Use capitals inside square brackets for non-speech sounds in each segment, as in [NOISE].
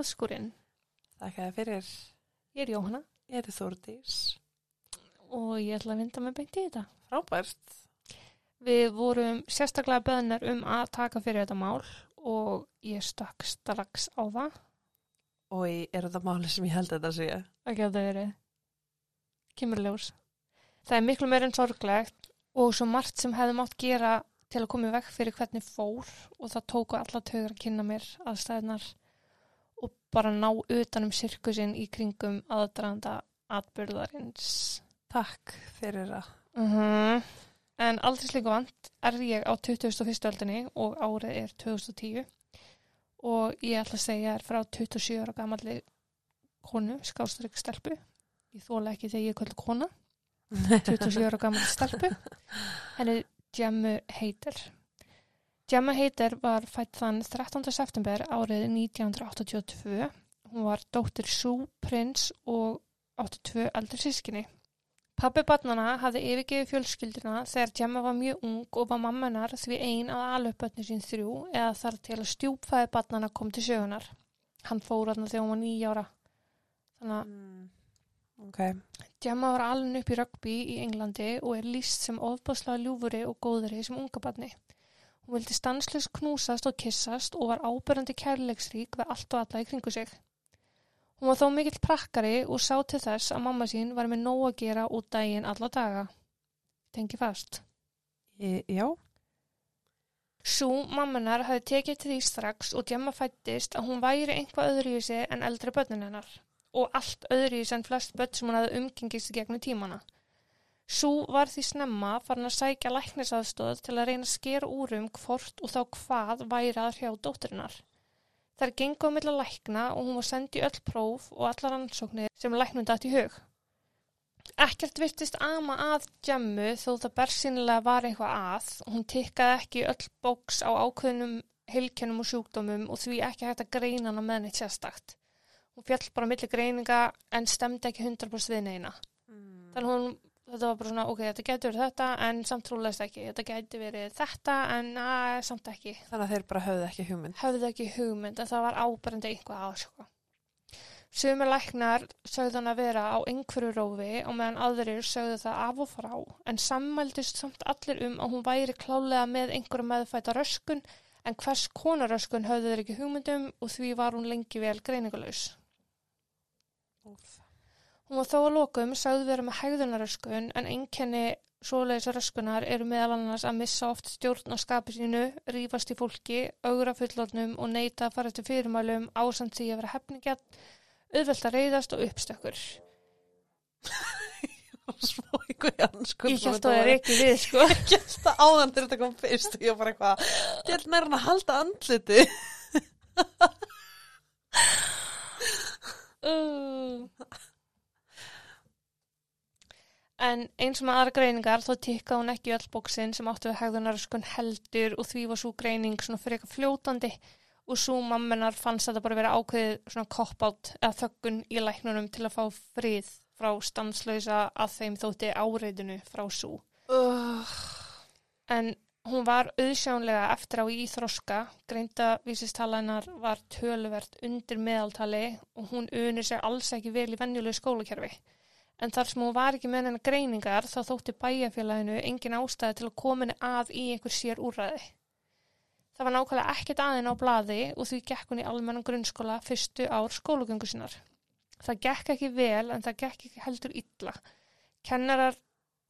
morðskúrin. Þakka þér fyrir. Ég er Jóhanna Ég er Þórdís. og ég ætla að vinda mig beint í þetta. Frábært. Við vorum sérstaklega beðnar um að taka fyrir þetta mál og ég stakk strax á það. Og er þetta máli sem ég held að þetta sé? Það geta verið kymurljós. Það er miklu meir en sorglegt og svo margt sem hefði mátt gera til að koma í vekk fyrir hvernig fór og það tóku alla tögur að kynna mér aðstæðnar og bara ná utanum sirkusinn í kringum aðdraðanda atbyrðarins. Takk fyrir að. Uh En aldrei slíku vant er ég á 21. öldinni og árið er 2010 og ég ætla að segja er frá 27 ára gamalli konu, skástrík stelpu. Ég þóla ekki þegar ég kvöldi kona, [LAUGHS] 27 ára gamalli stelpu. Henni Gemmu Heider. Gemmu Heider var fætt þann 13. september árið 1982. Hún var dóttir Sú Prins og 82 eldri sískinni. Pappi barnana hafði yfirgefið fjölskyldina þegar Gemma var mjög ung og var mammanar því ein að alupötni sín þrjú eða þar til að stjúpfæði barnana kom til sögunar. Hann fór aðna þegar hún var nýjára. Þannig að Mm. Ok. Gemma var alveg upp í rugby í Englandi og er líst sem ofbáslega ljúfuri og góðri sem unga barni. Hún vildi stanslust knúsast og kissast og var ábyrjandi kærleiksrík við allt og alla í kringu sig. Hún var þó mikill prakkari og sá til þess að mamma sín var með nóg að gera út daginn alla daga. Tengi fast. Ég, já. Sú mammanar hafði tekið til því strax og Gemma fættist að hún væri einhvað öðruvísi en eldri börnin hennar og allt öðruvísi en flest börn sem hún hafði umgengist í gegnum tímana. Sú var því snemma farin að sækja læknisaðstóð til að reyna að skera úr um hvort og þá hvað væri að hrjá dótturinnar. Þær gengu á milla lækna og hún var sendið öll próf og allar ansóknir sem læknum dætt í hug. Ekkert virtist ama að Gemmu þó það bersinlega var eitthvað að. Hún tikkaði ekki öll bóks á ákveðnum heilkennum og sjúkdómum og því ekki hægt að greina hana með neitt sérstakt. Hún fjall bara milli greininga en stemdi ekki 100% við neina. Mm. Þannig hún, þetta var bara svona, ok, þetta getur verið þetta en samt trúlega ekki. Þetta getur verið þetta en að, samt ekki. Þannig að þeir bara höfðu ekki hugmynd. Höfðu ekki hugmynd en það var áberandi eitthvað á sko. Sumir læknar sögðu hann að vera á einhverju rófi og meðan aðrir sögðu það af og frá en sammældist samt allir um að hún væri klálega með einhverju meðfæta röskun en hvers konar röskun höfðu þeir ekki hugmyndum og því var hún lengi vel greiningulegs. Úf. Hún var þó að lokum sögðu vera með hægðunaröskun en einkenni svoleiðis röskunar eru meðal annars að missa oft stjórn á skapi sínu, rífast í fólki, augra fullornum og neita að fara til fyrirmælum ásamt því að vera hefningjart, auðvelt að reyðast og uppstökkur. Svo einhver janskun. Ég held að það er ekki við, sko. Ég held að áðan þegar þetta kom fyrst og ég var bara eitthvað. Ég held nærinn að halda andliti. Uh. En eins og með aðra greiningar þá tikkaði hún ekki öll bóksin sem áttu við hegðunaröskun heldur og því var svo greining svona fyrir eitthvað fljótandi og svo mammenar fannst þetta bara vera ákveðið svona koppátt eða þöggun í læknunum til að fá frið frá stanslausa að þeim þótti áreitinu frá svo. Uh. En hún var auðsjánlega eftir á í þroska, greinda vísistalanar var töluvert undir meðaltali og hún unir sér alls ekki vel í venjulegu skólakerfi. En þar sem hún var ekki með hennar greiningar þá þótti bæjarfélaginu engin ástæði til að kominni að í einhver sér úrræði. Það var nákvæmlega ekkert aðeins á blaði og því gekk hún í almennan grunnskóla fyrstu ár skólagöngu sinnar. Það gekk ekki vel en það gekk ekki heldur illa. Kennarar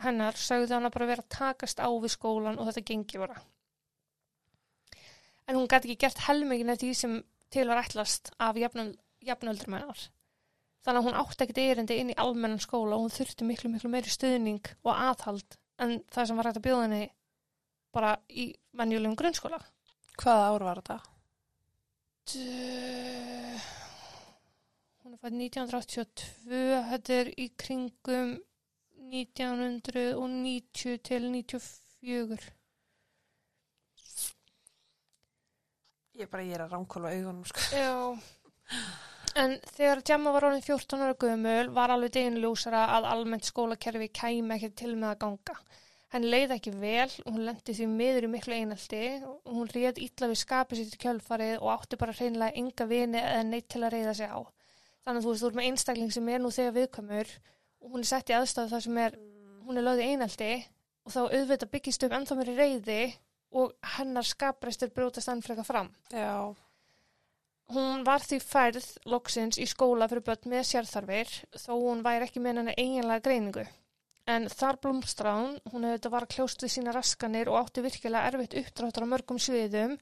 hennar sögðu hana bara vera að takast á við skólan og þetta gengi bara. En hún gæti ekki gert helmingin af því sem til var ætlast af jafnöldur mennar. Þannig að hún átti ekkert erindi inn í almennan skóla og hún þurfti miklu, miklu meiri stuðning og aðhald en það sem var hægt að bjóða henni bara í venjulegum grunnskóla. Hvaða ár var þetta? D- Hún er fætt 1982, þetta er í kringum 1990 til 94. Ég bara, ég er að ránkóla augunum, sko. Já. En þegar Gemma var orðin 14 ára gömul var alveg deginljósara að almennt skólakerfi kæmi ekki til með að ganga. Henni leið ekki vel hún lendi því miður í miklu einaldi hún réð illa við skapið sitt í kjölfarið og átti bara hreinlega enga vini eða neitt til að reyða sig á. Þannig að þú veist, þú ert með einstakling sem er nú þegar viðkvæmur og hún er sett í aðstæðu þar sem er, hún er lögð í einaldi og þá auðvitað byggist upp ennþá mér í reyði og hennar skapræstur brjótast enn freka fram. Já. Hún var því færð loksins í skóla fyrir börn með sérþarfir þó hún væri ekki með henni eiginlega greiningu. En þar blómstráðun, hún hefði þetta var kljóst við sína raskanir og átti virkilega erfitt uppdráttur á mörgum sviðum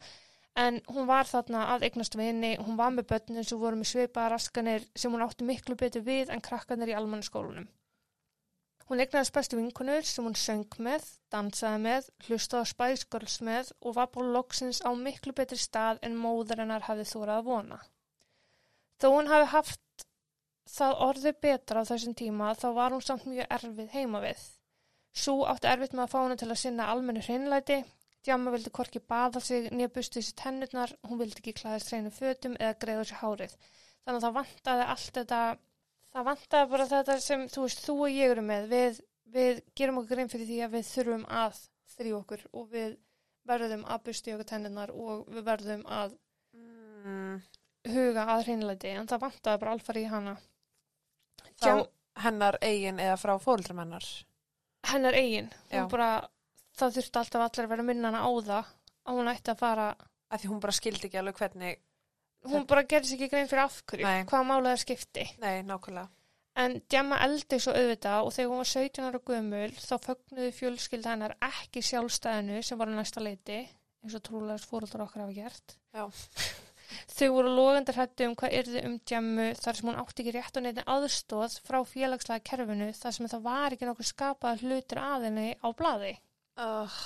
en hún var þarna að eignast vinni, hún var með börnum sem voru með svipaða raskanir sem hún átti miklu betur við en krakkanir í almannaskólunum. Hún eignaðist bestu vinkunur sem hún söng með, dansaði með, hlustaði á Spice Girls með og var bara loksins á miklu betri stað en móður hennar hafði þórað að vona. Þó hún hafi haft það orðið betra á þessum tíma þá var hún samt mjög erfið heima við. Sú átti erfitt með að fá henni til að sinna almennu hreinlæti, Djamma vildi korki baða sig, nýja bustu þessi tennurnar, hún vildi ekki klæðast hreinu fötum eða greiða sér hárið. Þannig að það vantaði allt þetta það vantaði bara þetta sem þú veist, þú og ég eru með. Við, við gerum okkur grein fyrir því að við þurfum að þrjú okkur og við verðum að busti okkur tenninar og við verðum að Mm. huga að hreinleiti en það vantaði bara alfari í hana. Þá Jam, hennar eigin eða frá fóreldrum hennar. hennar eigin. Hún bara, það þurfti alltaf allir að vera að minna hana á það að hún ætti að fara Af því hún bara skildi ekki alveg hvernig, hún bara gerði sér ekki grein fyrir af hverju Nei. hvað málaði að skipti nei, nákvæmlega. En Djamma eldi svo auðvitað og þegar hún var 17 ára gömul þá fögnuði fjölskylda hennar ekki sjálfstæðinu sem var næsta leiti eins og trúlega fóröldar okkar hafa gert. [LAUGHS] Þau voru logandi hrættu um hvað yrði um Djammu þar sem hún átti ekki rétt og neitin aðstóð frá félagslega kerfinu þar sem það var ekki nokkuð skapað hlutur að henni á blaði. Uh,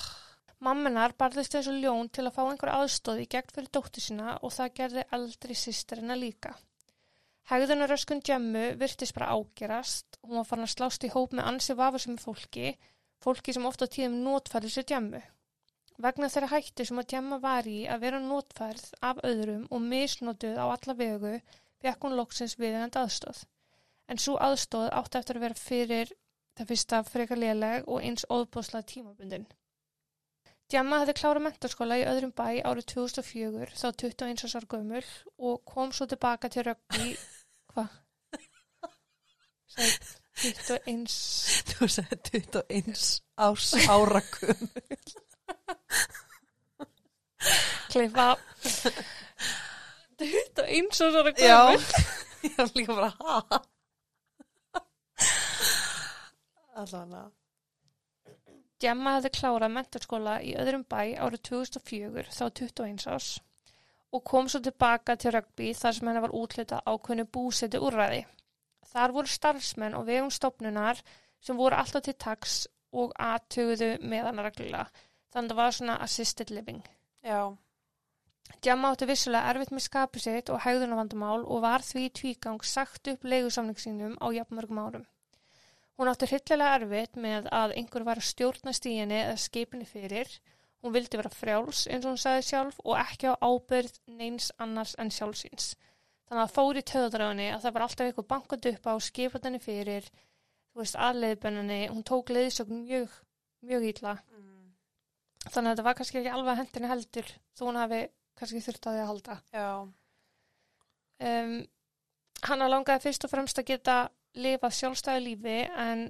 Mammenar barðist eins og ljón til að fá einhver aðstóð í gegn fyrir dóttu sína og það gerði eldri sýsterina líka. Hegðunaröskun Djemmu virtist bara ágerast, hún var farin að slást í hóp með ansi vafasum fólki, fólki sem ofta tíðum notfærði sér Djemmu. Vegna þeirra hætti sem að Djemma var í að vera notfærð af öðrum og misnotuð á alla vegu, fekk hún loksins viðinand aðstóð. En svo aðstóð átti eftir að vera fyrir það fyrsta frekar léleg og eins óðbóðslega tímabundin. Djamma hefði klárað mentarskóla í öðrum bæ árið 2004 þá 21 árs gömul og kom svo tilbaka til röggi hvað? Sæt 21 þú sagði 21 ás árakum. klippa 21 árs Já, gömul [LAUGHS] ég var líka bara, ha? Allavega. Djamma hefði klárað mentarskóla í öðrum bæ árið 2004 þá 21 árs og kom svo tilbaka til rugby þar sem henni var útlitað ákveðnu búsetu úrræði. Þar voru starfsmenn og vegum stopnunar sem voru alltaf til taks og aðtöguðu með hann reglulega. Þannig að það var svona assisted living. Já, Djamma átti vissulega erfitt með skapu sitt og hegðunavandamál og var því tvígang sagt upp leigusamning sínum á jafnmörgum árum. Hún átti hryllilega erfitt með að einhver var að stjórna stíginni eða skipinni fyrir. Hún vildi vera frjáls eins og hún sagði sjálf og ekki á ábyrð neins annars en sjálfsins. Þannig að fór í töðadræðinni að það var alltaf eitthvað bankað upp á skipatinni fyrir, þú veist, aðleiðbennani. Hún tók leiðsögn mjög, mjög ítla. mm. Þannig að þetta var kannski ekki alveg hendinni heldur þó hún hafi kannski þurft að því að halda. já, Um, hann langaði fyrst og fremst að geta lifað sjálfstæðu lífi en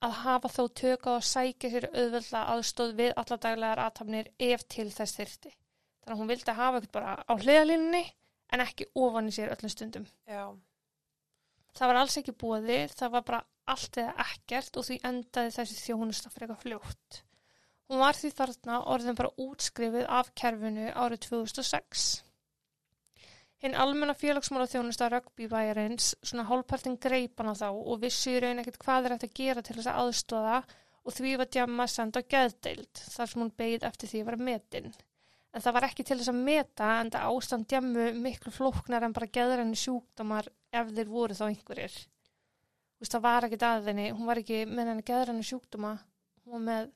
að hafa þó tökað og sækja sér auðvölda aðstóð við alla daglegar aðtapnir ef til þess þyrfti. Þannig að hún vildi hafa eitthvað bara á hliðalínunni en ekki ofan í sér öllum stundum. já, Það var alls ekki búið, það var bara allt eða ekkert og því endaði þessi þjónusta fyrir eitthvað fljótt. Hún var því þarna orðin bara útskrifið af kerfinu árið 2006. Hinn almenna félagsmála þjónusta ruggbybæjarins svona hálfpartin greipan á þá og vissi í raun ekkert hvað er hægt að gera til þess að aðstóða og því var djamma senda á geðdeild þar sem hún beigð eftir því að vera metin. En það var ekki til þess að meta en það ástand djammu miklu flóknar en bara geðræni sjúkdómar ef þeir voru þá einhverjir. Þú veist, það var ekkert að henni, hún var ekki með henni geðræni sjúkdóma, hún var með,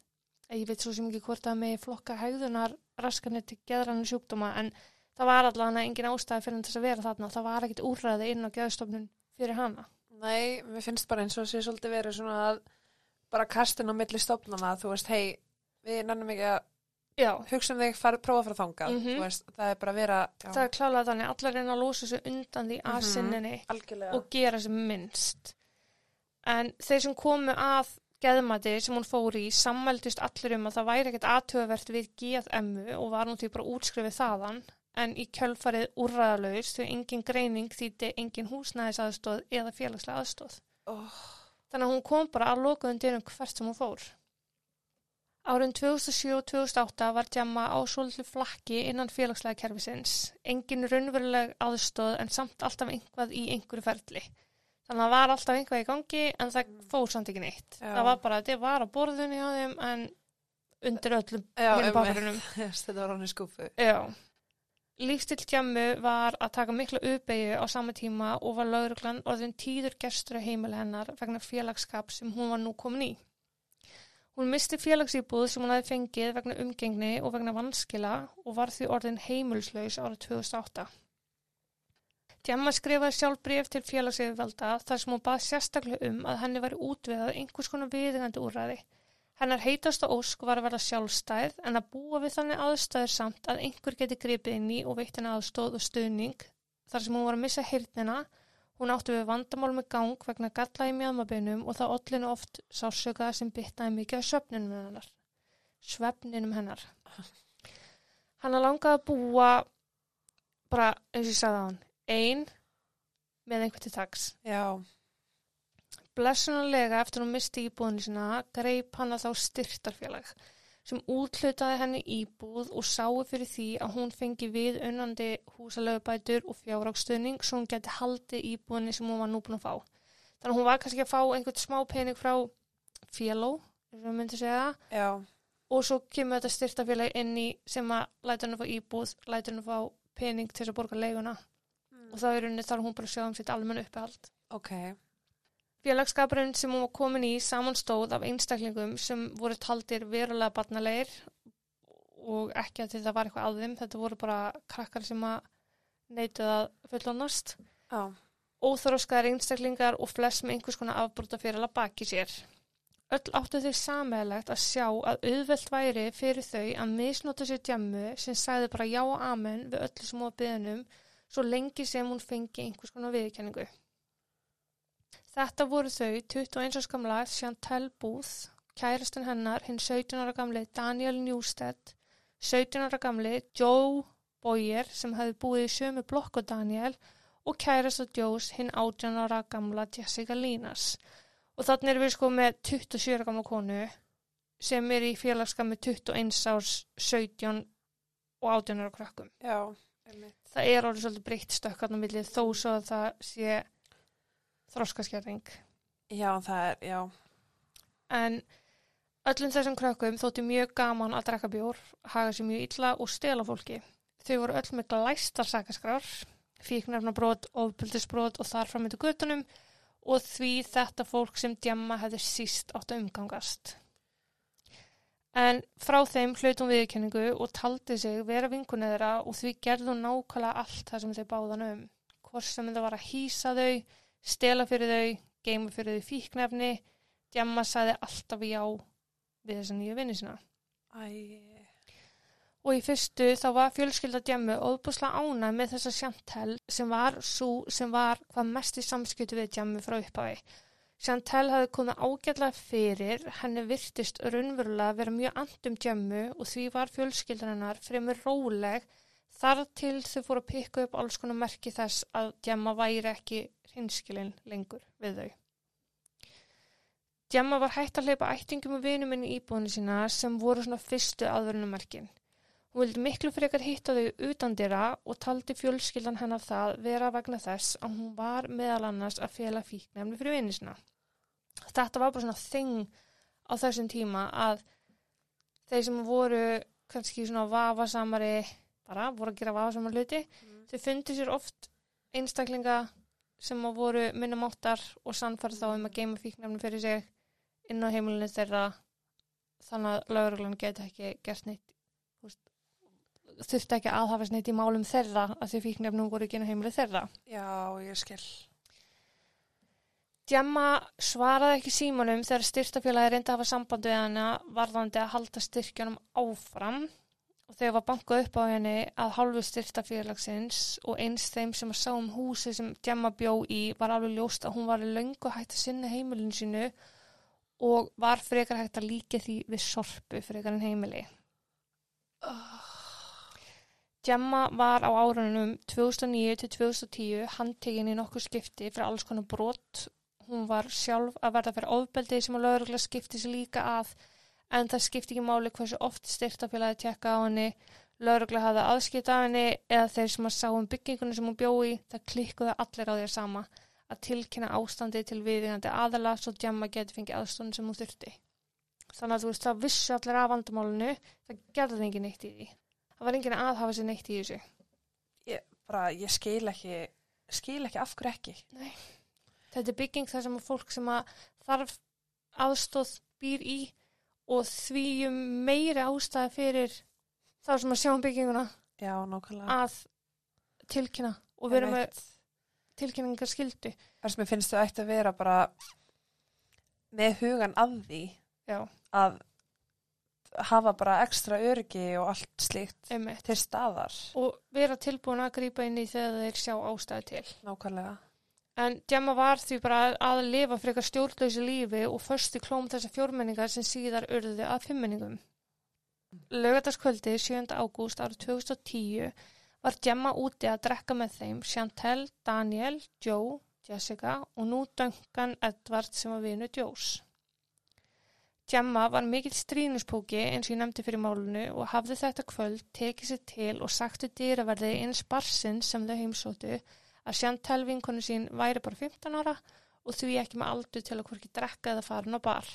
ég veit svo sem ekki hvort að með flokka hegðunar raskanir til geðræni sjúkdóma, en það var allavega engin ástæði fyrir henni til að vera þarna, það var ekkert úrræði inn á geðstofnun fyrir hana. Nei, mér finnst bara eins og að sé svolítið verið svona að bara kastin á milli stofnana, þú veist, hei, við nennum ekki að hugsa um þig, far, prófa að fara þangað, Mhm. þú veist, það er bara að vera, já, það er klálega þannig, allar reyna að losa sig undan því að Mhm. sinninni algjörlega. og gera sem minnst. En þeir sem komu að geðmati sem hún fór í sammældist allir um að það væri ekkert aðtöfavert við geðemmu og var nú því bara útskrifið þaðan en í kjölfarið úrræðalaus þau engin greining þýtti engin húsnæðisaðstóð eða félagslega aðstóð. Oh, Þannig að hún kom bara að lokuðum dyrum hvert sem hún fór. Árin 2007 og 2008 var Djamma á svolítið flakki innan félagslega kerfisins. Engin raunveruleg aðstóð en samt alltaf einhvað í einhverju ferli. Þannig að það var alltaf einhvað í gangi en það fór samt ekki neitt. Já. Það var bara að þetta var á borðunni hjá þeim en undir öllum hinum um, [LAUGHS] þetta var hann í skúfu. Já. Lífstill Djammu var að taka mikla uppeyju á sama tíma og var lauruglan orðin tíður gestur á heimili hennar vegna félagskap sem hún var nú komin í. Hún misti félagsýbúð sem hún hafi fengið vegna umgengni og vegna vanskila og var því orðin heimilslaus árið 2008. Djamma skrifaði sjálf bref til félagsyfirvalda þar sem hún bað sérstaklega um að henni væri útviðað einhvers konar viðingandi úrræði. Hennar heitasta ósk var að vera sjálfstæð en að búa við þannig aðstæður samt að einhver geti gripið inn í og veitt henni aðstóð og stuðning þar sem hún var að missa heyrnina. Hún átti við vandamál með gang vegna galla í mjöðmabeinum og það ollinu oft sásöka sem byttaði mikið af svefninum hennar. Svefninum hennar. Hann langaði að búa bara, eins og ég sagði á hann, ein með einhvern til tags. Já, Blessunarlega eftir hún misti íbúðinu sína greip hann að þá styrtarfélag sem úthlutaði henni íbúð og sáu fyrir því að hún fengi við unnandi húsalöfubætur og fjárrákstöðning svo hún geti haldið íbúðinu sem hún var nú búin að fá. Þannig að hún var kannski að fá einhvern smá pening frá féló, eins og við myndum segja það, já, og svo kemur þetta styrtarfélag inn í sem að læta henni að fá íbúð, læta henni að fá pening til þess að borga leiguna. Og þá er henni þarf hún bara að sjá um sitt almenn uppehald. ok, Félagskapurinn sem hún var komin í samanstóð af einstaklingum sem voru taldir verulega barnalegir og ekki að þetta var eitthvað að þeim. Þetta voru bara krakkar sem að neituð að fullonast. já, Óþróskaðar einstaklingar og flest með einhvers konar afbrúta fyrir að baki sér. Öll áttu þau sammeðlegt að sjá að auðvelt væri fyrir þau að misnota sér djammu sem sagði bara já og amen við öllu sem var byðunum svo lengi sem hún fengi einhvers konar viðkenningu. Þetta voru þau 21 árs gamla Chantal Booth, kærastan hennar, hinn 17 ára gamli Daniel Newstead, 17 ára gamli Joe Boyer sem hefði búið í sömu blokk og Daniel og kærasta Joes hinn 18 ára gamla Jessica Linas. Og þannig erum við sko með 27 ára gamla konu sem er í félagskap með 21 árs 17 og 18 ára krakkum. já, einmitt. Það er alveg svolítið breytt stökkarn á millið þó svo að það sé þroskaskerring. Já, það er, já, En öllum þessum krökkum þótti mjög gaman að drekka bjór, haga sér mjög illa og stela fólki. Þau voru öll með glæstar sakaskrár, fíknarnabrót, ofbildisbrót og þar fram með göttunum og því þetta fólk sem djamma hefði síst átt að umgangast. En frá þeim hlaut hún viðurkenningu og taldi sig vera vinkunni þeirra og því gerði hún nákvæmlega allt það sem þau báðan um. Hvort sem það var að hýsa þau, stela fyrir þau, geima fyrir þau fíknefni, Djamma sagði alltaf já við þessa nýju vinni sína. æ, Og í fyrstu þá var fjölskylda Djammu óbúslega ánæg með þessa Chantel sem var svo sem var hvað mest í samskiptu við Djammu frá upphafi. Chantel hafði komið ágætlega fyrir, henni virtist raunverulega vera mjög andum Djammu og því var fjölskyldan hennar fremur róleg þar til þau fóru að pikka upp alls konar merki þess að Djamma væri ekki hinskilin lengur við þau. Djamma var hægt að hleypa ættingum og vinum inn í íbúinu sína sem voru svona fyrstu aðverunummerkin. Hún vildi miklu frekar hitta þau utan dyrra og taldi fjölskyldan hennar það vera vegna þess að hún var meðal annars að fela fíknefni fyrir vinni sína. Þetta var bara svona þing á þessum tíma að þeir sem voru kannski svona vafasamari, bara voru að gera vafasamar hluti, þau fundi sér oft einstaklinga sem að voru minnumáttar og sannfæri þá um að geima fíknefni fyrir sig inn á heimilinu þeirra. Þannig að lauruglan geti ekki gert neitt þurfti ekki að aðhafast neitt í málum þeirra að því fíknefnum voru ekki inn á heimilinu þeirra. Já, ég skil. Djamma svaraði ekki símanum þegar styrtafélagi reyndi að hafa samband við hana varðandi að halda styrkjunum áfram og þegar var bankað upp á henni að hálfu styrtafélagsins og eins þeim sem að sá um húsi sem Djamma bjó í var alveg ljóst að hún var í löngu hægt að sinna heimilinu sínu og var frekar hægt að líka því við sorpu frekar en heimili. Gemma var á árunum 2009 til 2010 handtekinn í nokkuð skipti fyrir alls konar brot. Hún var sjálf að verða fyrir ofbeldi sem að lögurlega skipti sér líka að en það skipti ekki máli hversu oft styrtafélagi tjekka á henni. Lögurlega hafði aðskipta á henni eða þeir sem að sá um byggingunum sem hún bjói það klikkuði allir á því sama að tilkynna ástandi til viðingandi aðala svo Gemma geti fengið aðstofn sem hún þurfti. Þannig að þú veist það vissu allir af vandamálinu, það gerði engin neitt í því það var enginn að aðhafa sér neitt í þessu. Ég, bara, ég skil ekki, skil ekki af hverju ekki. Nei. Þetta er bygging þar sem fólk sem að þarf aðstóð býr í og því um meiri ástæði fyrir þá sem að sjá um bygginguna Já, nákvæmlega. að tilkynna og vera með tilkynningar skildu. Það sem ég finnst þau ætti að vera bara með hugan að því Já, að hafa bara ekstra öryggi og allt slíkt einmitt. til staðar. Og vera tilbúin að grípa inn í þegar þeir sjá ástæði til. Nákvæmlega. En Gemma var því bara að lifa frekar stjórnlausi lífi og först í klóm þessa fjórmenningar sem síðar urðuði að fimmenningum. Laugardaskvöldi 7. ágúst árið 2010 var Gemma úti að drekka með þeim Chantel, Daniel, Joe, Jessica og nú Duncan Edward sem var vinu Joes. Gemma var mikill strínuspóki eins og ég nefndi fyrir málunu og hafði þetta kvöld tekið sér til og sagtu dýraverði eins barsinn sem þau heimsóttu að Chantel vinkonu sín væri bara 15 ára og því ekki með aldur til að hvorki drekka eða farin á bar.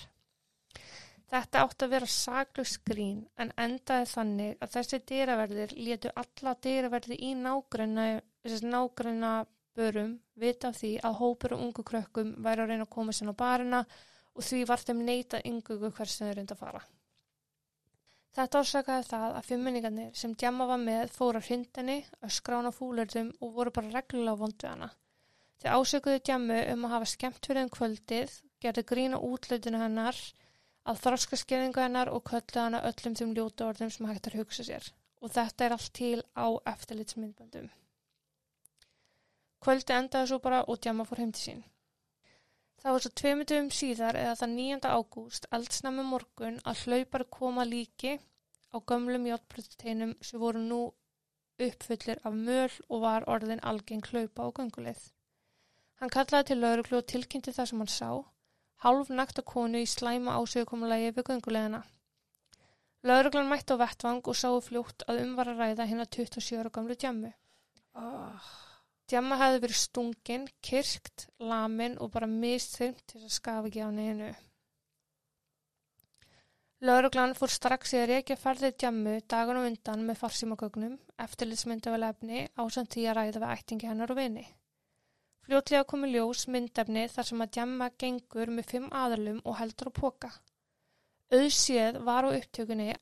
Þetta átti að vera saglust grín en endaði þannig að þessi dýraverðir létu alla dýraverði í nágræna börum vita því að hópur og ungu krökkum væri að reyna að koma sér á barina og því var þeim neita yngugu hvers sem þau reyndi að fara. Þetta ásakaði það að fimminningarnir sem djamma var með fóra hrindinni, öskrána fúlurðum og voru bara reglulega vond við hana. Þeir ásökuðu djammu um að hafa skemmt fyrir um kvöldið, gerði grína útlutinu hennar, að þroska skeðingu hennar og köllu hana öllum þeim ljótu orðum sem hægt að hugsa sér. Og þetta er allt til á eftirlitsmyndböndum. Kvöldi endaði svo bara og djamma fór heim til sín. Það var svo tveimundum síðar eða það 9. ágúst eldsnæmi morgun að hlaupar koma líki á gömlum játbröðuteinum sem voru nú uppfullir af möl og var orðin algeng hlaupa á gönguleið. Hann kallaði til lauruglu og tilkynnti það sem hann sá, hálf nakta konu í slæma ásökumulegi við gönguleiðina. Lauruglan mætti á vettvang og sáu fljótt að umvara ræða hérna 27 ára gamlu djammu. Oh. Djamma hefði verið stungin, kirkt, lamin og bara mistþymt til að skafa ekki á neinu. Lauruglan fór strax í að reykja ferðið djammu dagunum undan með farsímagögnum, eftirlitsmyndavelefni á samt því að ræða við ættingi hennar og vini. Fljótlega komi ljós myndefni þar sem að djamma gengur með fimm aðalum og heldur á póka. Auðséð var á upptökunni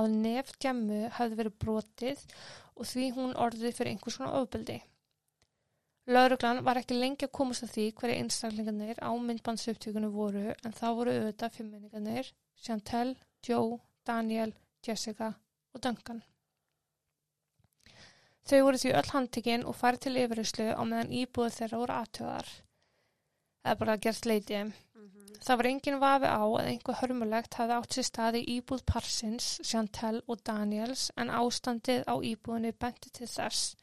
að nef djammu hefði verið brotið og því hún orðið fyrir einhvers konar ofbeldi. Lauruglan var ekki lengi að komast að því hverja einstaklingarnir á myndbandsupptökunum voru en það voru auðvitað fimmmenningarnir Chantel, Joe, Daniel, Jessica og Duncan. Þau voru því öll handtikinn og farið til yfirheyslu á meðan íbúið þeirra voru aðtöðar. Það er bara gert leitið. Mm -hmm. Það var engin vafi á að einhver hörmulegt hafði átt sér staði íbúð Parsins, Chantel og Daniels en ástandið á íbúðinni benti til þess.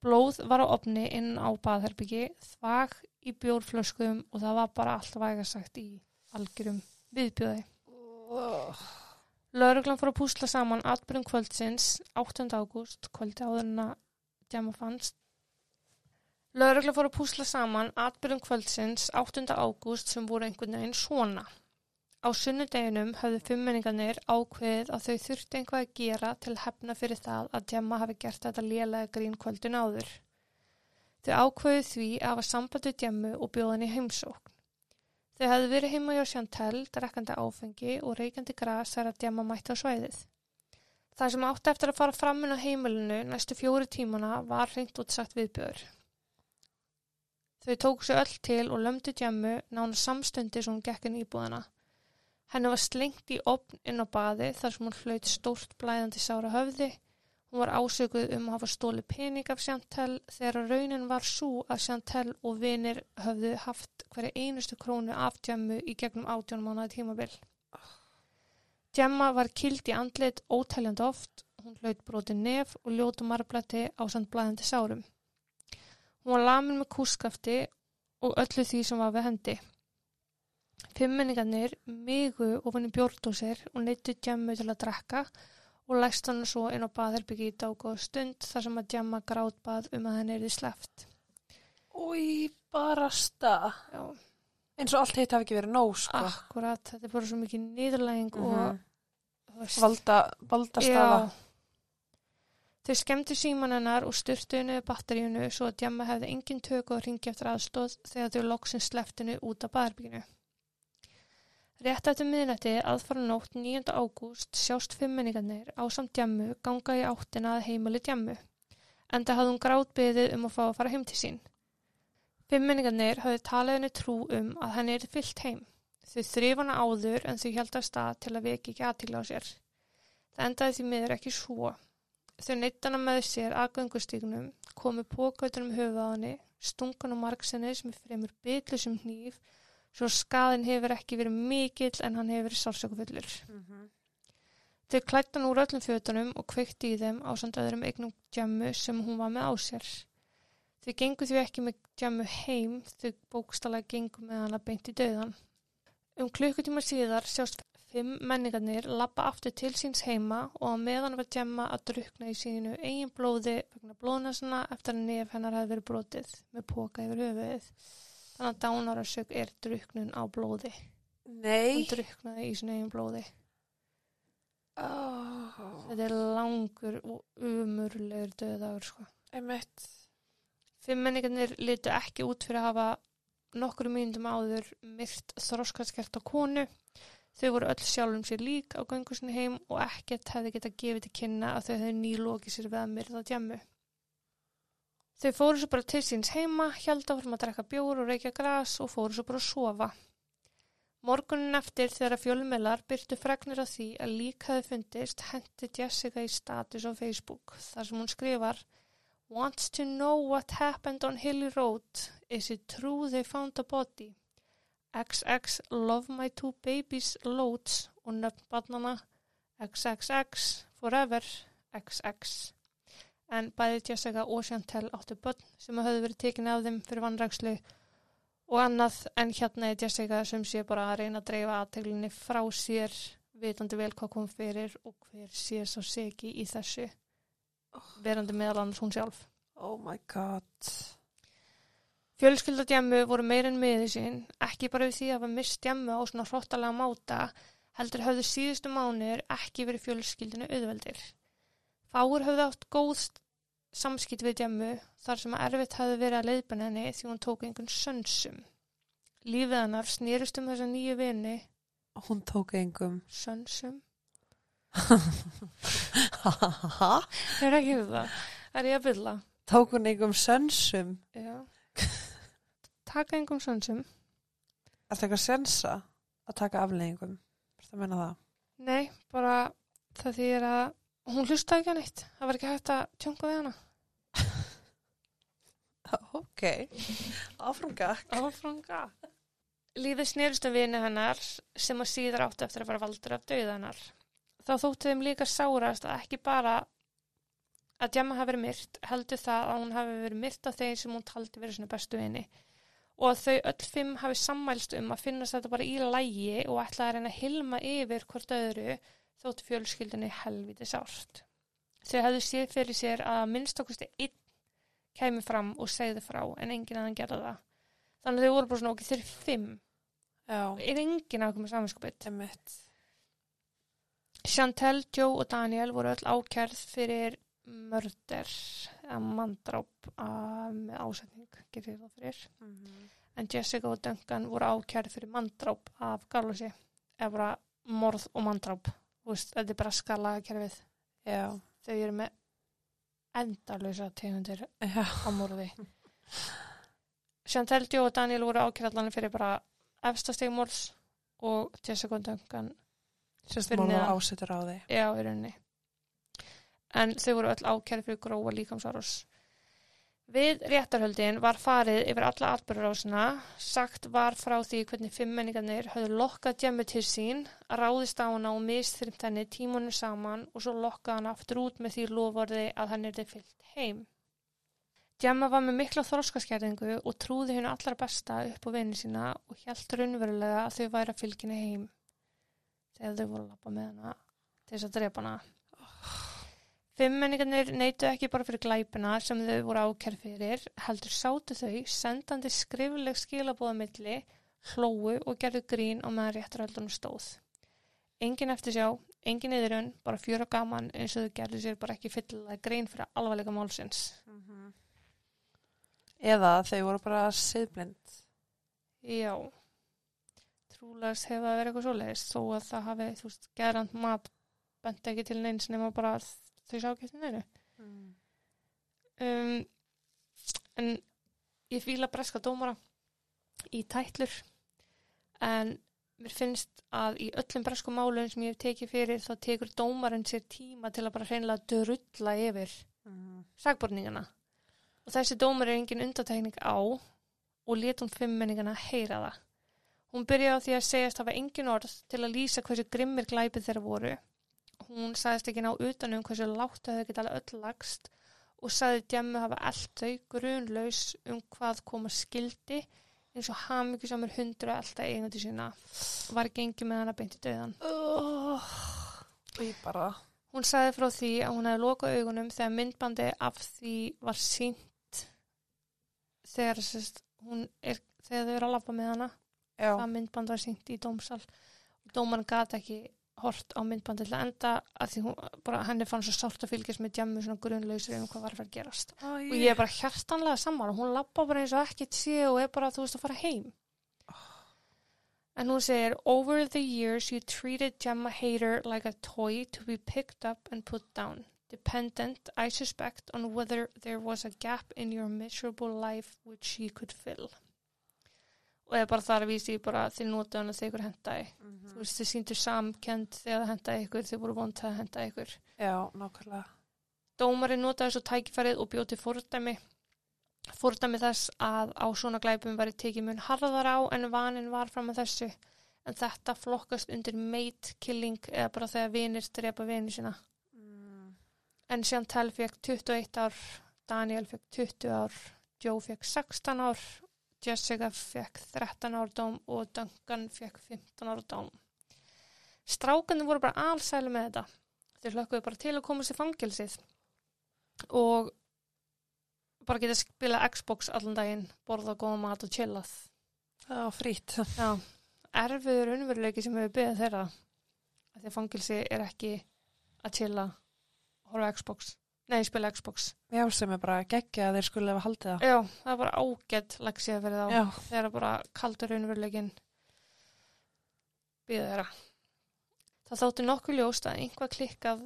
Blóð var á opni inn á baðherbyggi, þvag í bjórflöskum og það var bara allt vægasagt í algjörum viðbjöði. Oh. Lauruglan fór að púsla saman atbyrjum kvöldsins 8. ágúst, kvöldi áður en að djama fannst. Lauruglan fór að púsla saman atbyrjum kvöldsins 8. ágúst sem voru einhvern veginn svona. Á sunnudeginum höfðu fimmmenningarnir ákveðið að þau þurfti einhvað að gera til hefna fyrir það að djama hafi gert þetta lélega grín kvöldin áður. Þau ákveðið því að hafa sambandi djamu og bjóðan í heimsókn. Þau hefðu verið heima hjá Chantel, drekkandi áfengi og reykjandi gras þar að djama mætti á svæðið. Það sem átti eftir að fara fram inn á heimilinu næstu fjóri tímana var reynd útsagt viðbjör. Þau tóku sig öll til og lömdu djemmu nána samstundi sem hún gekk inn í íbúðina. Henni var slengt í opn inn á baði þar sem hún hlaut stórt blæðandi sára höfði. Hún var ásökuð um að hafa stóli pening af Chantel þegar raunin var svo að Chantel og vinir höfðu haft hverja einustu krónu af djemmu í gegnum átjón mánuði tímabil. Djemma var kild í andlit ótæljandi oft, hún hlaut broti nef og ljótu marbletti á samt blæðandi sárum. Hún var lamin með kúskafti og öllu því sem var við hendi. Fimmenningarnir migu ofan í bjórndósir og neittu djemmu til að drekka og læst hann svo inn á baðherbyggi í og stund þar sem að djemma grátbað um að henni erði sleft. Új, bara stað. Já, Eins og allt hitt hafi ekki verið nóg, sko. akkurat, þetta er bara svo mikið niðurlæging Mhm. og þú veist, Valda, valda staða. Já. Þau skemmtu síman hennar og styrtu henni batteríunu svo að Djamma hefði engin tök og ringi eftir aðstóð þegar þau loksins sleftinu út af baðherbygginu. Rétt eftir miðnætti aðfara nótt 9. ágúst sjást fimmenningarnir á samt Djammu ganga í áttina að heimali Djammu. Enda hafði hún grátbyðið um að fá að fara heim til sín. Fimmenningarnir hafði talið henni trú um að henni er fyllt heim. Þau þrif hana áður en þau held að stað til að veki ekki aðtíla á sér. Það endaði því miður ekki svo. Þau neitt hana með sér að göngustígnum, komu pókautunum henni, stungan á margsenni sem er fremur bytlu sem hníf, svo skaðin hefur ekki verið mikill en hann hefur verið sálsökufullur. Mhm. Þau klætt hann úr öllum fötunum og kveikti í þeim á samt öðrum eignum djammu sem hún var með á sér. Þau gengu því ekki með djammu heim, þau bókstala gengu með hana beint í döðan. Um klukkutíma síðar sjást fimm menningarnir lappa aftur til síns heima og á meðan var djamma að drukna í sínu eigin blóði vegna blóðnasana eftir að nef hennar hefði verið brotið með póka yfir höfuðið. Þannig að dánarasök er druknun á blóði. Nei. Hún druknaði í sínu eigin blóði. Oh. Þetta er langur og umurlegur döðagur sko. Einmitt. Fimmenningarnir litu ekki út fyrir að hafa nokkru mínundum áður myrt þroskaskert á konu. Þau voru öll sjálfum sér lík á göngusinni heim og ekkert hefði getað gefið til kynna að þau hefði nýlokið sér við að myrða djammu. Þau fóru svo bara til síns heima, held áfram að drekka bjór og reykja gras og fóru svo bara að sofa. Morgunin eftir þegar að fjölmelar byrtu fregnir af því að lík hefði fundist hendi Jessica í status á Facebook þar sem hún skrifar Wants to know what happened on Hilly Road. Is it true they found a body? XX love my two babies loads og nöfn barnana XXX forever XX. En bæði Jessica og Chantel áttu börn sem höfðu verið tekin af þeim fyrir vannrækslu og annað en hérna er Jessica sem sé bara að reyna að dreifa aðteglinni frá sér vitandi vel hvað kom fyrir og hver sé svo segi í þessu verandi meðal annars hún sjálf. Oh my god. Fjölskyldadjemmu voru meir en miði sín, ekki bara við því að hafa mist djemmu á svona hróttalega máta, heldur höfðu síðustu mánir ekki verið fjölskyldinu auðveldir. Fáur höfðu átt góð samskipt við djemmu þar sem að erfitt hafði verið að leiðbana henni því hún tók einhvern sönsum. Lífið hennar snýrust um þessa nýju vini, Hún tók engum. sönsum, Ha? [LAUGHS] er ekki við það, er ég að bylla. tók hún engum sönsum. Já. Taka einhvern sönsum. Er þetta eitthvað sensa að taka afleggingum? Það menna það. Nei, bara það þýðir að hún hlustaði ekki að neitt. Það var ekki hægt að tjónka við hana. [LAUGHS] Ok. Áfranga. Áfranga. Lífið snerist um vini hennar sem að síðar áttu eftir að vera valdur af dauða hennar. Þá þótti þeim líka sárast að ekki bara að Gemma hafi verið myrt, heldur það að hún hafi verið myrt af þeir sem hún taldi verið svona bestu vini. Og að þau öll fimm hafi sammælst um að finnast þetta bara í lægi og ætlaði að reyna að hilma yfir hvort öðru þótt fjölskyldinni helviti sárt. Þau hefðu séð fyrir sér að minnst okkusti einn kæmi fram og segði frá en enginn annan gerði það. Þannig að þau voru bara svona okkur þeir fimm. Já. Er enginn að koma samanskupið. Einmitt. Chantel, Joe og Daniel voru öll ákjærð fyrir mörder eða mandráp að- með ásetning, getur það fyrir. Mhm. En Jessica og Duncan voru ákjærð fyrir mandráp af Garlosi. Eða bara morð og mandráp. Veist, þetta er bara skalaða kerfið. Já. Þau eru með endalösa tegundir á morði. Chantel Joe og Daniel voru ákjærallanir fyrir bara efstastegmóls og Jessica Duncan Sérst Fyrir mál neðan. og ásettur á því. Já, í rauninni. En þau voru öll ákærið fyrir grófa líkamsárás. Við réttarhöldin var farið yfir alla atbyrðurásina, sagt var frá því hvernig fimmmenningarnir höfðu lokkað djemmu til sín, ráðist á hana og mistþrymt henni tímunum saman og svo lokkað hana aftur út með því loforði að henni er þið fyllt heim. Djemma var með mikla þroskaskerðingu og trúði henni allra besta upp á vinni sína og hjælt raunverulega að þau væri að fylginni heim þegar þau voru að lappa með hana til þess að drepa hana. Fimmmenningarnir neytu ekki bara fyrir glæpina sem þau voru ákærð fyrir, heldur sátu þau sendandi skrifleg skilabóða milli, hlóu og gerðu grín og meðan réttarhaldunum stóð. Engin eftir sjá, engin yðurun, bara fjöra gaman eins og þau gerðu sér bara ekki fyllilega grín fyrir alvarleika málsins. Eða þau voru bara siðblind. Já, trúlegast hefur það verið eitthvað svoleiðis, þó að það hafi, þú veist, gerand mat bent ekki til neins nema bara að þau sá ekki eftir neinu. um, en ég fíla breska dómara í tætlur en mér finnst að í öllum bresku málum sem ég hef tekið fyrir þá tekur dómarinn sér tíma til að bara hreinlega drulla yfir sagborningana og þessi dómar er engin undatekning á og let hún fimmenningana heyra það. Hún byrjaði á því að segjast hafa engin orð til að lýsa hversu grimmir glæpið þeirra voru hún sagðist ekki ná utanum hversu látt þau geta alveg öll lagst og sagði djemmu hafa allt þau grunlaus um hvað koma skildi eins og hamingjusamur hundur að alltaf eigandi sína. Var gengið með hana beint í döðan. Oh. Hún sagði frá því að hún hefði lokað augunum þegar myndbandi af því var sínt þegar sest, er, þegar þau eru að labba með hana. Já, það myndband var sínt í dómsal. Og dómarinn gata ekki hort á myndbandi til að enda að því hún, bara henni fann svo sárt að fylgjast með djammu svona grunlausir um hvað var að fara að gerast. Æ, og ég er bara hjartanlega sammála hún lappa bara eins og ekkert sé og er bara þú veist að fara heim. En hún segir over the years you treated Gemma Hader like a toy to be picked up and put down dependent I suspect on whether there was a gap in your miserable life which she could fill. Og er bara þar að vísi bara notu hann að þið ykkur hendaði þú veist þið síndu samkend þegar það hendaði ykkur þið voru vond að hendaði ykkur já, nákvæmlega. Dómarinn notaði svo tækifærið og bjóti fordæmi. Fordæmi þess að á svona glæpum væri tekið mun harðar á en vanin var fram að þessu. En þetta flokkast undir mate killing eða bara þegar vinir drepa vinir sína. Mm. En Chantal fekk 21 ár, Daniel fekk 20 ár, Joe fekk 16 ár, Jessica fekk 13 ár dóm og Duncan fekk 15 ár dóm. Strákanir voru bara allsælu með þetta. Þeir hlökkuðu bara til að komast í fangilsið og bara geta spila Xbox allan daginn, borða góða mat og chillað. Það var frýtt. Já, erfiður unnveruleiki sem hefur byggðið þeirra að að fangilsi er ekki að chilla horfa Xbox. Nei, spila Xbox. Já, sem er bara geggja að þeir skulle hafa haldið það. Já, það er bara ágætt leksið fyrir þá. Já, þegar bara kaldur unnveruleikin byggðið þeirra. Það þótti nokkuð ljóst að einhvað klikkað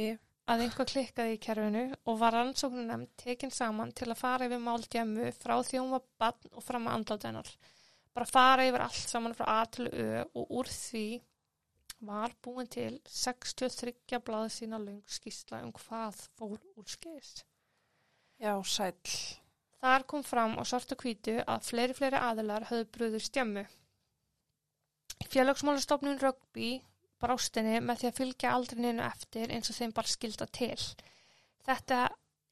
ég, að einhvað klikkaði í kerfinu og var rannsóknunum tekin saman til að fara yfir mál djemmu frá því hún var bann og fram að andlátt hennar. Bara fara yfir allt saman frá A til Ö og úr því var búin til 63 blaði sína löng skýsla um hvað fór úr skeis. já, sæll. Þar kom fram á svartu hvítu að fleiri fleiri aðilar höfðu brúður stjemmu. Félagsmálastofnun Rugby brástinni með því að fylgja aldrei neinu eftir eins og þeim bara skilda til. Þetta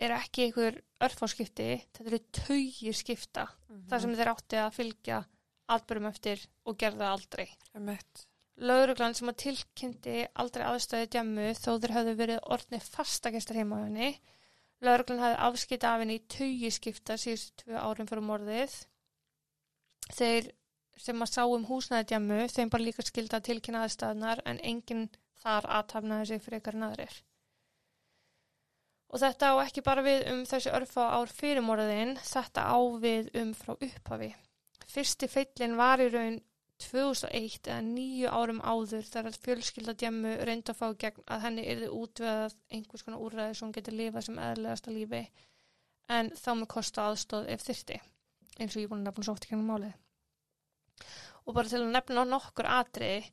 er ekki einhver örfáskipti, þetta eru taugir skipta þar sem þeir átti að fylgja atbyrjum eftir og gerða aldrei. Emmett. Lauruglan sem að tilkynnti aldrei aðstöði djammu þó þeir höfðu verið orðni fastagestar heima á henni. Lauruglan hafði afskipta af henni í tugi skipta síðustu tvö árum fyrir morðið. Þeir sem að sá um húsnæði djammu þeim bara líka skilda að tilkynna aðstæðunar en enginn þar aðtafnaði sig frekar en aðrir. Og þetta á ekki bara við um þessi örfa ár fyrir morðin, þetta á við um frá upphafi. Fyrsti feillin var í raun 2001 eða nýju árum áður þar að fjölskylda djemmu reyndi að fá gegn að henni yrði útveðað einhvers konar úrræði sem hún getur lifað sem eðlegasta lífi en þá með kosta aðstóð ef þyrti eins og ég búin að nefna svo oft í kennum málið. Og bara til að nefna nokkur atriði,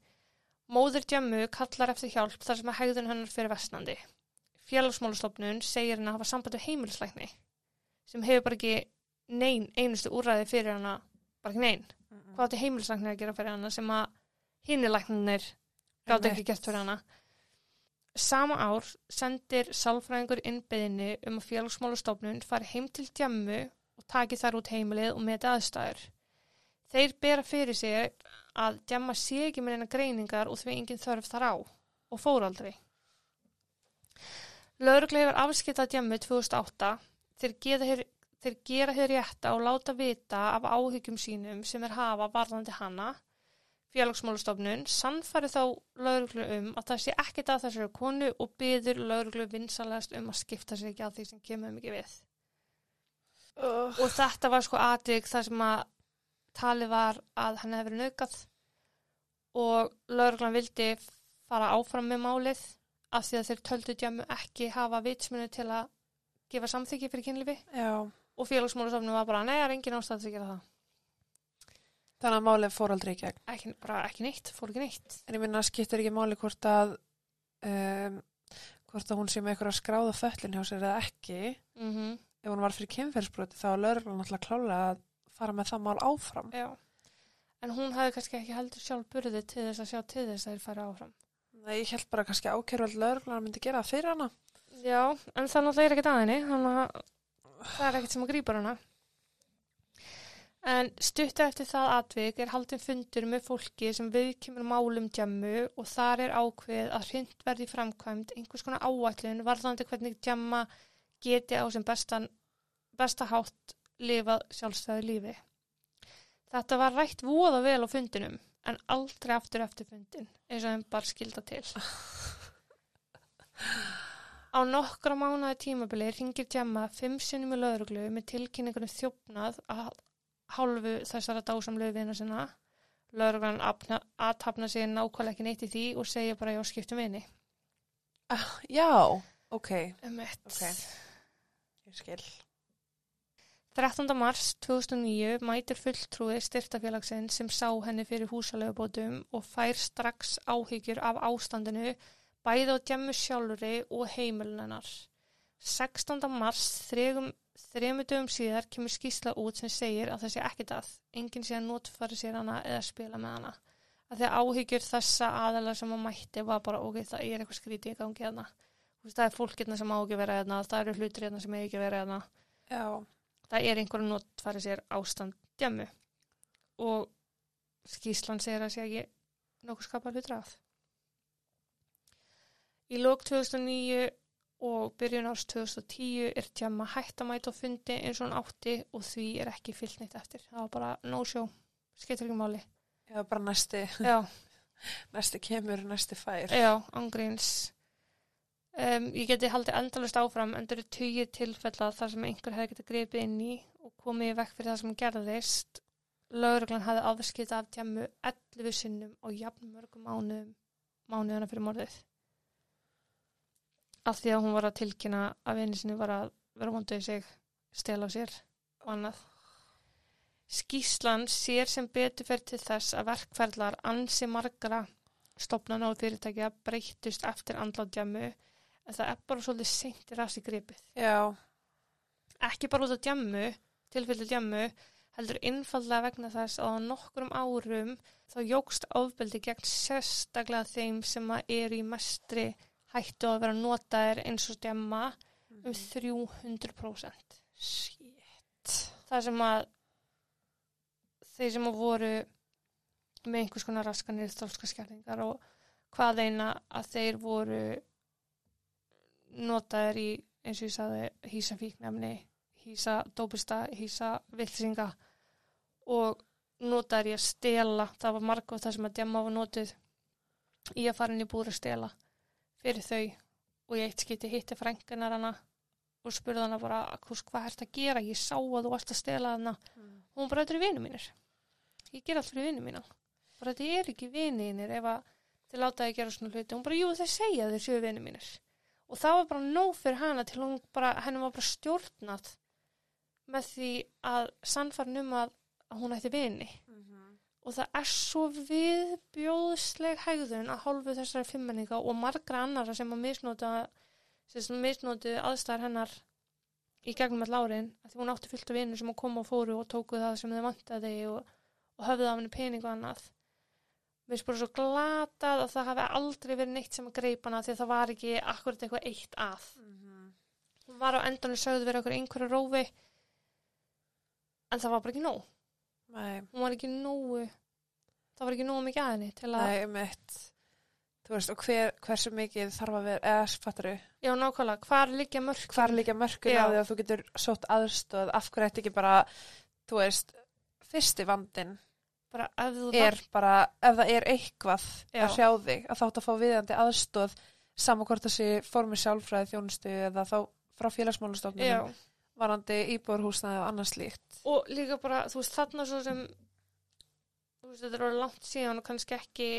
móður djammu kallar eftir hjálp þar sem að hegðun hennar fyrir vestnandi. Félagsmálastofnun segir henni að hafa samband við heimilisleikni sem hefur bara ekki nein einustu úræði fyrir hana, bara ekki nein. Hvað átti heimilisleikni að gera fyrir hana sem að hinileiknir gátt ekki gert fyrir hana. Sama ár sendir sálfræðingur innbeðinni um að félagsmálastofnun fari heim til djammu og taki þar út heimilið og meti aðstæður. Þeir bera fyrir sig að djamma sé ekki með eina greiningar og því engin þörf þar á og fór aldrei. Lögreglega hefur afskiptað djammu 2008 þeir gera hér Þeir gera hér rétta og láta vita af áhyggjum sínum sem er hafa varðandi hana. Félagsmálastofnun sannfæri þá lauruglu um að það sé ekkert að þessari konu og byður lauruglu vinsalegast um að skipta sér ekki að því sem kemur mikið við. Uh, Og þetta var sko atvik þar sem að talið var að hann hefði verið naukað og lauruglan vildi fara áfram með málið af því að þeir töldu djamu ekki hafa vitsmunu til að gefa samþykki fyrir kynlífi. Já, og félagsmálastofnun var bara, nei, það er engin ástæð til að gera það. þannig að málið fór aldrei í gegn. Ekki, bara ekki neitt, fór ekki neitt. En ég minna skiptir ekki máli hvort að um, hvort að hún sé með eitthvað skráða föllin hjá sér eða ekki. Mm Ef hún var fyrir kynferðsbroti þá er lögreglan náttúrulega klálega að fara með það mál áfram. Já, en hún hafði kannski ekki heldur sjálf burði til þess að sjá til þess að þeir fara áfram. Nei, ég held bara kannski ákjörveld lögreglan myndi gera það fyrir hana. Já, en það náttúrulega er ekkert aðinni, þannig að það er ekkert sem að grípa hana. En stuttu eftir það atvik er haldin fundur með fólki sem viðkemur málum djammu og þar er ákveð að hrind verði í framkvæmd einhvers konar áætlun varðandi hvernig djamma geti á sem bestan, besta hátt lifað sjálfstæðu lífi. Þetta var rætt voða vel á fundinum en aldrei aftur eftir fundin eins og þeim bara skilda til. [LAUGHS] Á nokkra mánuði tímabili ringir Djamma fimm sinnum í lögreglu með tilkynningunum þjófnað að hálfu þessara dásamlegu vina sinna. Lögreglan aðtapna sig nákvæmlega ekki neitt í því og segja bara já skiptum vini. Ah, já, ok, Um eitt. Ok. ég skil. 13. mars 2009 mætir fulltrúi styrtafélagsinn sem sá henni fyrir húsalöfubótum og fær strax áhyggjur af ástandinu bæði á djemmu sjálfuri og heimilunennar. 16. mars þregum þremudum síðar kemur skýsla út sem segir að það sé ekkit að enginn sé að notfæra sér hana eða spila með hana. Að því að áhyggjur þessa aðalega sem að mætti var bara ok, það er eitthvað skrítið í gangi hérna. Þú veist, Það er fólk hérna sem á ekki að vera hérna, það eru hlutir hérna sem eigi ekki að vera hérna Já, það er einhver að notfæra sér ástand djemmu og skýslan segir að sé ekki nokkuð skapar hlutur af. Í lók 2009 og byrjun árs 2010 er djemma hætt að mæta á fundi eins og hann átti og því er ekki fyllt neitt eftir. Það var bara no show, skeytir ekki máli. já, bara næsti, Já, [LAUGHS] næsti kemur, næsti fær. já, ángríns. Um, ég geti haldið endalust áfram en það eru tugir tilfella þar sem einhver hefði getið gripið inn í og komið vekk fyrir það sem gerðist. Lauruglan hafði afskipt af tjemmu 11 sinnum og jafn mörgum mánuðum mánuðana fyrir morðið. Af því að hún var að tilkynna að vinni sinni var að vera vonduð sig, stela á sér og annað. Skíslan sér sem betur fyrir til þess að verkferðlar ansi margra stopnana og fyrirtækja breyttust eftir andlátdjammu en það er bara svolítið seint í rasi gripið. Já, Ekki bara út á djammu, tilfelli djammu, heldur innfallega vegna þess að á nokkrum árum þá jógst ofbeldi gegn sérstaklega þeim sem að eru í mestri hættu að vera notaðir eins og djamma um 300%. shit. Það sem að þeir sem að voru með einhvers konar raskanir þólska skjæringar og hvað eina að þeir voru notaðir í eins og ég sagði hýsa fíknefni, hýsa dópista, hýsa vilsinga og notaðir í að stela það var margóð það sem að djamma var notið í að fara inn í búður að stela fyrir þau. Og ég eitt skiti hitti frængunar hana og spurði hana bara "Hvers- hvað ert að gera, ég sá að þú varst að stela hana Mm. og hún bara, þetta eru vinnu mínir. Ég ger allt fyrir vinnu mína. Bara þetta er ekki vinninir ef að þið láta þið gera svona hluti. Hún bara, jú þeir segja að þeir séu vinnu mínir. Og það var bara nóg fyrir hana til hún bara, henni var bara stjórnað með því að sannfarn um að, að hún ætti vini og það er svo viðbjóðsleg hegðun að hálfu þessari fimmmenninga og margra annara sem að misnóta sem misnótu aðstæðar hennar í gegnum all árin því hún átti fullt af vinur sem að koma og fóru og tóku það sem þau vantaði og, og höfðu af henni pening og annað. Mér finnst bara svo glatað að það hafi aldrei verið neitt sem að greipa hana því að það var ekki akkurat eitthvað eitt að. Hún var á endanum sögðu verið okkur einhverju rófi en það var bara ekki nóg Nei, hún var ekki nógu það var ekki nógu mikið að henni til að, nei, mitt. Þú veist, og hver, hversu mikið þarf að vera, eða fattar þú, já nákvæmlega. Hvar liggja mörg líka mörkun Já. á því að þú getur sótt aðstöð, af hverju ætti ekki bara, þú veist, fyrsti vandin bara ef þú er bara, ef það er eitthvað Já. að hrjá þig, að þátt að fá viðandi aðstöð, saman hvort það sé formi sjálfræði þjónustu eða þá frá já, félagsmálastofnunum, varandi íbúrhúsnaði og annars slíkt. og líka bara, þú veist, þarna svo sem þú veist, þetta er orðið langt síðan og kannski ekki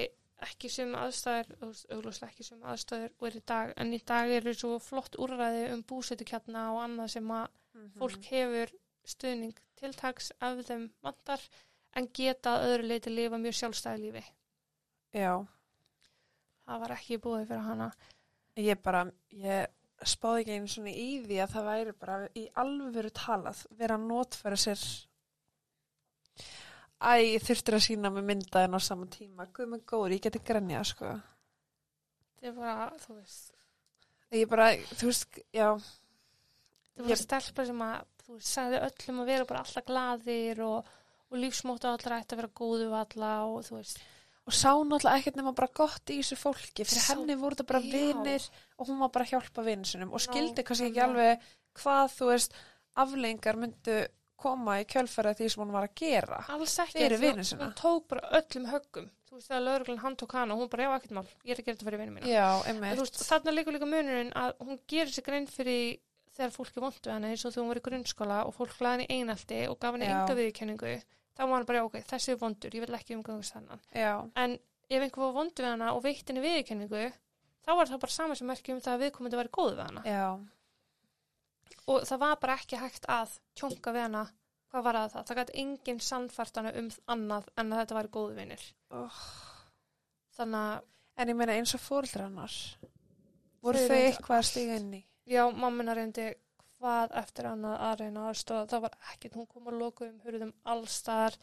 ekki sem aðstæður, þú veist, augljóslega ekki sem aðstæður og er í dag, en í dag eru svo flott úrræði um búsetukjarna og annað sem að Mhm. fólk hefur stuðning tiltaks ef þeim vantar en geta að öðru leiti lifa mjög sjálfstæði lífi. Já, Það var ekki búið fyrir hana. ég bara, ég spáði ekki einu svona í því að það væri bara í alvöru talað vera að notfæra sér Æ, ég þurftir að sína mig myndaðin á sama tíma. Guð með góður, ég geti grenjað sko. Það er bara, þú veist, Ég bara, þú veist, já. Það var stelpa sem að, þú sagði öllum að vera bara alltaf glaðir og, og lífsmóta allra ætti að vera góðu alla og þú veist, Og sá náttúrulega ekkert nema bara gott í þessu fólki Fyrir Sá- henni voru þetta bara Já. vinir Og hún var bara að hjálpa vinsinum Og skildi kannski ekki alveg hvað, þú veist Aflengar myndu koma í kjölfæra því sem hún var að gera alls ekki. Fyrir þú- vini sína. Hún tók bara öllum höggum. Þú veist, þegar lögreglan hann tók hana og hún bara, já, ekkert mál, ég er að gera þetta fyrir vinni mína. Já, En einmitt þú veist, þarna líka líka munurinn að hún gerir sér grein fyrir þegar fólk er vond við hana eins og þegar hún var í grunnskóla og fólk hlaði henni einaldi og gaf henni Já. enga viðurkenningu þá var hann bara, ok, þessi er vondur, ég vil ekki umgangast hennan. Já, En ef einhver var vond við hana og veitt henni viðurkenningu þá var það bara sama sem merkjum það að viðkomandi væri góð við hana. já, Og það var bara ekki hægt að tjónka við hana, hvað var það það? Það gæti enginn sannfært hana um annað en að þetta væri góðu vinir. oh. Þannig að, En ég meina eins og fóreldrar hennar voru Þau eitthvað að stiga inn í já, mammina reyndi hvað eftir annað að reyna aðstofa, það var ekkert, hún kom að loka um, hurðum allstar,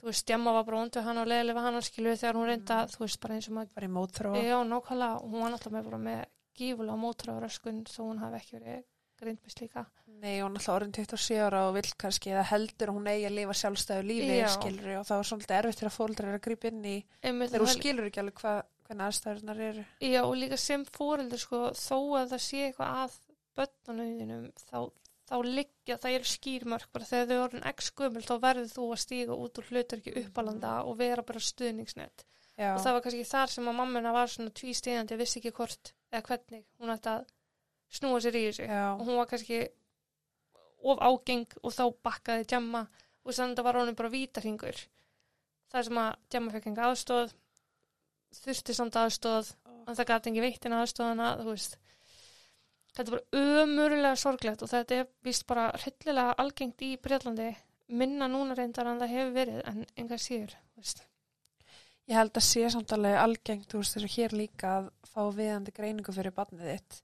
þú veist, Djamma var bara við hana og leiðilega við hana skilu þegar hún reynda, þú veist, bara eins og maður, bara í mótþróa. Já, nákvæmlega, hún var náttúrulega bara með gífulega mótra á röskun þó hún hafi ekki verið grind með slíka. Nei, hún er alltaf orðin 27 ára og vill kannski eða heldur að hún eigi að lifa sjálfstæðu lífi Já. skilur og það var svolítið erfitt þegar fóreldrar eru að grípa inn í þegar hún skilur ekki alveg hvað, hvernig aðstæðurnar eru. Já, og líka sem fóreldur sko, þó að það sé eitthvað að börnunum þínum, þá, þá liggja, það eru skýrmörk bara þegar þau orðin x gömul, þá verður þú að stíga út úr hlutarki uppalanda og vera bara stuðningsnett. Já, Og það var kannski þar sem að mammina var svona tvístíðandi, vissi ekki hvort eða hvernig hún ætti að snúa sér í þessu. já, Og hún var kannski of ágeng og þá bakkaði djamma og þannig að það var honum bara vítarhingur. Það sem að djamma fekk enga aðstóð, þurfti samt aðstóð en það gæti ekki veitt inn aðstofana þú veist þetta er bara ömurlega sorglegt og þetta er vist bara hryllilega algengt í Breitlandi minna núna reyndar en það hefur verið en enga síður veist. Ég held að sé samt alveg algengt, þú veist, þessu hér líka að fá viðandi greiningu fyrir barnið þitt.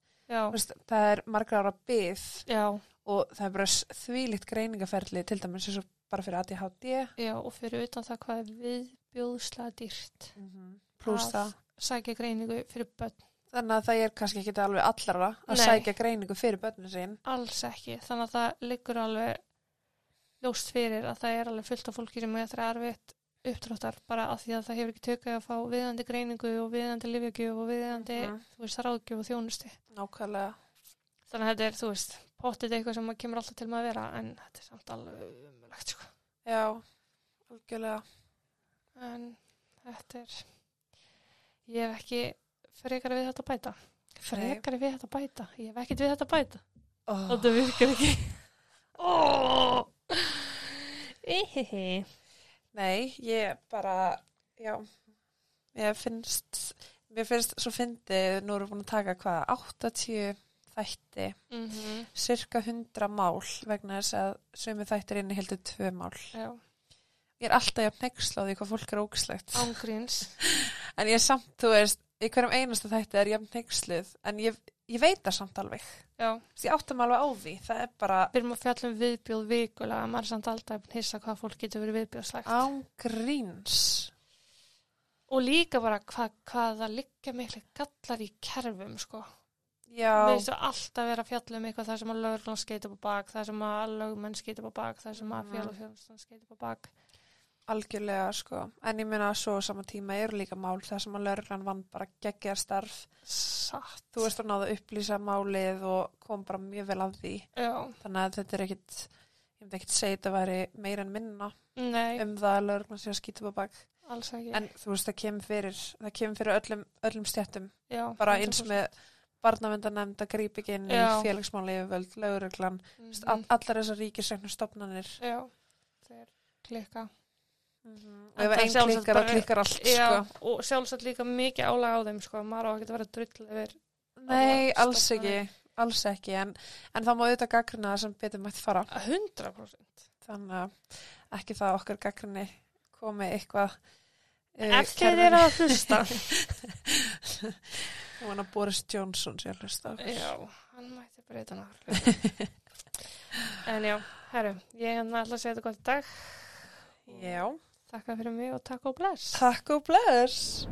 Veist, það er margra ára já, og það er bara þvílíkt greiningaferli til dæmis eins og bara fyrir ADHD já og fyrir utan það hvað er viðbjóðslega dýrt pluss Að- það. sækja greiningu fyrir börn Þannig að það er kannski ekki alveg allara að Nei. sækja greiningu fyrir börnum sín. alls ekki, þannig að það liggur alveg ljóst fyrir að það er alveg fullt af fólki sem er það erfitt uppdráttar bara af því að það hefur ekki tökað að fá viðandi greiningu og viðandi lifjagjöf og viðandi, Mhm. þú veist, ráðgjöf og þjónusti Nákvæmlega. þannig að þetta er, þú veist, pottið eitthvað sem kemur alltaf til með að vera en þetta er samt alveg umulegt sko. Já, algjörlega. en þetta er ég hef ekki frekari við þetta að bæta frekari við þetta að bæta ég hef ekkert við þetta að bæta Oh. þetta virkar ekki [LAUGHS] oh. Nei, ég bara, já, ég finnst, mér finnst svo fyndið, nú erum við búin að taka hvað, 80 þætti mm cirka 100 mál vegna þess að sömu þættir inni heldur tvö mál. Já, Ég er alltaf jafn nexla á því hvað fólk er ógislegt. ángríns. [LAUGHS] En ég samt, þú veist, í hverjum einasta þætti er jafn nexluð, en ég, ég veit það samt alveg. Já, Ég áttum alveg á því. Það er bara við erum að fjalla um viðbjóð vikulega, maður er samt alltaf að hissa hvað fólk getur verið viðbjóðslegt. án gríns. Og líka bara hvað, hvað það liggja miklu gallar í kerfum, sko. Já, Við erum alltaf verið að fjalla um eitthvað það sem að lögurlan skeita upp á bak, það sem að lögmenn skeita upp á bak, það sem að félagsfjóðstan skeita upp á bak. Algjörlega, sko. En ég meina að svo á sama tíma eru líka mál þar sem að lauruglan vann bara geggjar starf. Satt. Þú veist að náða að upplýsa málið og kom bara mjög vel að því. Já, Þannig að þetta er ekkit, ég myndi ekkit segja þetta væri meira en minna nei, um það að lauruglan sé að skýta upp á bak. En þú veist, það kemur fyrir, það kemur fyrir öllum, öllum stjættum. Já, Bara eins 100%. með barnavendanemnd að grípa ekki inn í Já. félagsmáli yfirvöld, lauruglan, Mhm. all, allar þessar ríkisregnu stopnarnir. Já, þeir klikka. Og En ef einn klikkar, þá klikkar allt, Já, sko. og sjálfsagt líka mikið álag á þeim, sko. Maður á ekki að vera drull yfir. Nei, alls stofnanir. ekki, alls ekki, en, en það má auðvitað gaggrina það sem betur mætt fara. 100%. Þannig að ekki það að okkar gaggrinni komi eitthvað Ef þeir eru að hlusta. [LAUGHS] Þú vana Boris Johnson sér hlusta. Já, hann mætti breyta náttúrulega. [LAUGHS] en já, herru, ég er alltaf að segja þetta í dag. Já, Takk fyrir mig og takk og bless. takk og bless.